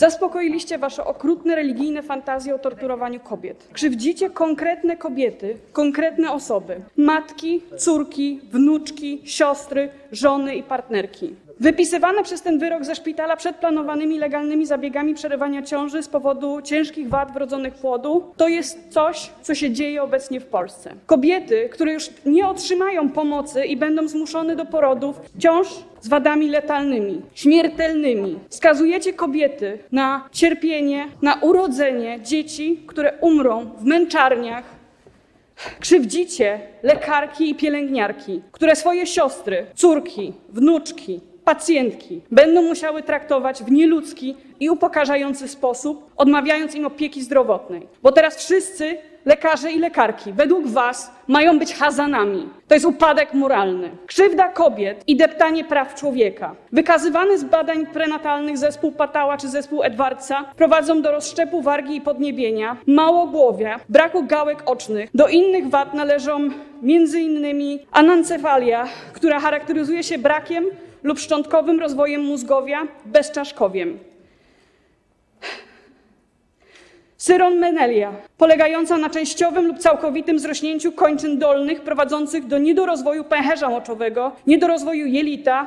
Zaspokoiliście wasze okrutne religijne fantazje o torturowaniu kobiet. Krzywdzicie konkretne kobiety, konkretne osoby: matki, córki, wnuczki, siostry, żony i partnerki. Wypisywane przez ten wyrok ze szpitala przed planowanymi legalnymi zabiegami przerywania ciąży z powodu ciężkich wad wrodzonych płodu to jest coś, co się dzieje obecnie w Polsce. Kobiety, które już nie otrzymają pomocy i będą zmuszone do porodów ciąż z wadami letalnymi, śmiertelnymi. Skazujecie kobiety na cierpienie, na urodzenie dzieci, które umrą w męczarniach, Krzywdzicie lekarki i pielęgniarki, które swoje siostry, córki, wnuczki, pacjentki będą musiały traktować w nieludzki i upokarzający sposób, odmawiając im opieki zdrowotnej. Bo teraz wszyscy lekarze i lekarki, według Was, mają być hazanami. To jest upadek moralny. Krzywda kobiet i deptanie praw człowieka. Wykazywany z badań prenatalnych zespół Patała czy zespół Edwardsa prowadzą do rozszczepu wargi i podniebienia, małogłowia, braku gałek ocznych. Do innych wad należą m.in. anancefalia, która charakteryzuje się brakiem lub szczątkowym rozwojem mózgowia bezczaszkowiem. Syronmenelia, polegająca na częściowym lub całkowitym zrośnięciu kończyn dolnych prowadzących do niedorozwoju pęcherza moczowego, niedorozwoju jelita.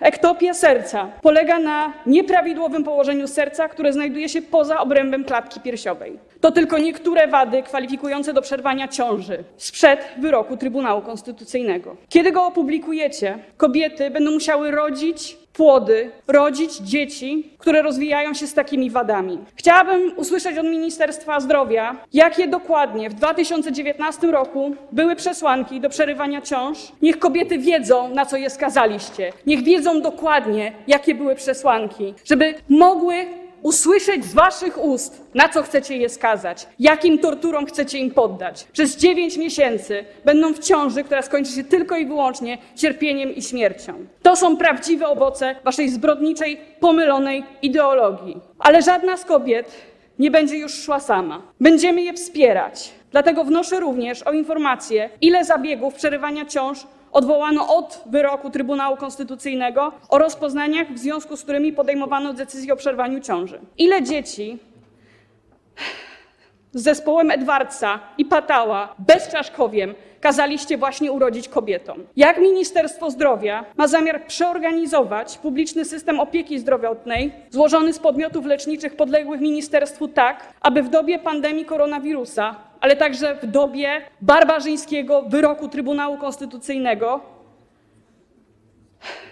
Ektopia serca polega na nieprawidłowym położeniu serca, które znajduje się poza obrębem klatki piersiowej. To tylko niektóre wady kwalifikujące do przerwania ciąży sprzed wyroku Trybunału Konstytucyjnego. Kiedy go opublikujecie, kobiety będą musiały rodzić płody, rodzić dzieci, które rozwijają się z takimi wadami. Chciałabym usłyszeć od Ministerstwa Zdrowia, jakie dokładnie w 2019 roku były przesłanki do przerywania ciąż. Niech kobiety wiedzą, na co je skazaliście. Niech wiedzą dokładnie, jakie były przesłanki, żeby mogły usłyszeć z waszych ust, na co chcecie je skazać, jakim torturom chcecie im poddać. Przez dziewięć miesięcy będą w ciąży, która skończy się tylko i wyłącznie cierpieniem i śmiercią. To są prawdziwe owoce waszej zbrodniczej, pomylonej ideologii. Ale żadna z kobiet nie będzie już szła sama. Będziemy je wspierać. Dlatego wnoszę również o informację, ile zabiegów przerywania ciąż odwołano od wyroku Trybunału Konstytucyjnego o rozpoznaniach, w związku z którymi podejmowano decyzję o przerwaniu ciąży. Ile dzieci z zespołem Edwardsa i Patała bezczaszkowiem kazaliście właśnie urodzić kobietom? Jak Ministerstwo Zdrowia ma zamiar przeorganizować publiczny system opieki zdrowotnej złożony z podmiotów leczniczych podległych ministerstwu tak, aby w dobie pandemii koronawirusa ale także w dobie barbarzyńskiego wyroku Trybunału Konstytucyjnego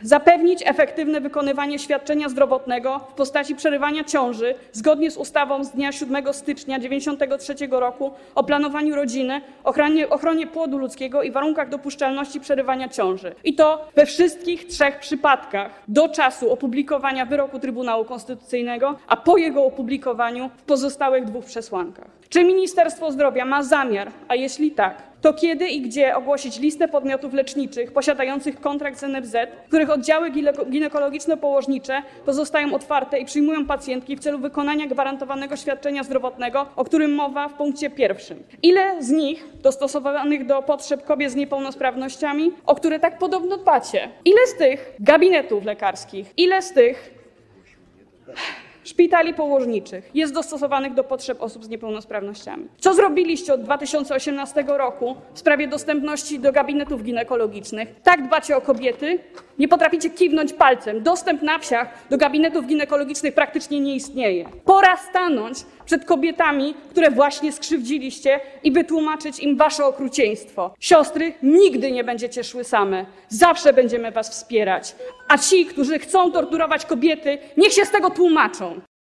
zapewnić efektywne wykonywanie świadczenia zdrowotnego w postaci przerywania ciąży zgodnie z ustawą z dnia 7 stycznia 1993 roku o planowaniu rodziny, ochronie, ochronie płodu ludzkiego i warunkach dopuszczalności przerywania ciąży. I to we wszystkich trzech przypadkach do czasu opublikowania wyroku Trybunału Konstytucyjnego, a po jego opublikowaniu w pozostałych dwóch przesłankach. Czy Ministerstwo Zdrowia ma zamiar, a jeśli tak, to kiedy i gdzie ogłosić listę podmiotów leczniczych posiadających kontrakt z NFZ, których oddziały ginekologiczno-położnicze pozostają otwarte i przyjmują pacjentki w celu wykonania gwarantowanego świadczenia zdrowotnego, o którym mowa w punkcie pierwszym. Ile z nich dostosowanych do potrzeb kobiet z niepełnosprawnościami, o które tak podobno dbacie? Ile z tych gabinetów lekarskich, ile z tych szpitali położniczych jest dostosowanych do potrzeb osób z niepełnosprawnościami. Co zrobiliście od 2018 roku w sprawie dostępności do gabinetów ginekologicznych? Tak dbacie o kobiety, nie potraficie kiwnąć palcem. Dostęp na wsiach do gabinetów ginekologicznych praktycznie nie istnieje. Pora stanąć przed kobietami, które właśnie skrzywdziliście i wytłumaczyć im wasze okrucieństwo. Siostry, nigdy nie będziecie szły same. Zawsze będziemy was wspierać. A ci, którzy chcą torturować kobiety, niech się z tego tłumaczą.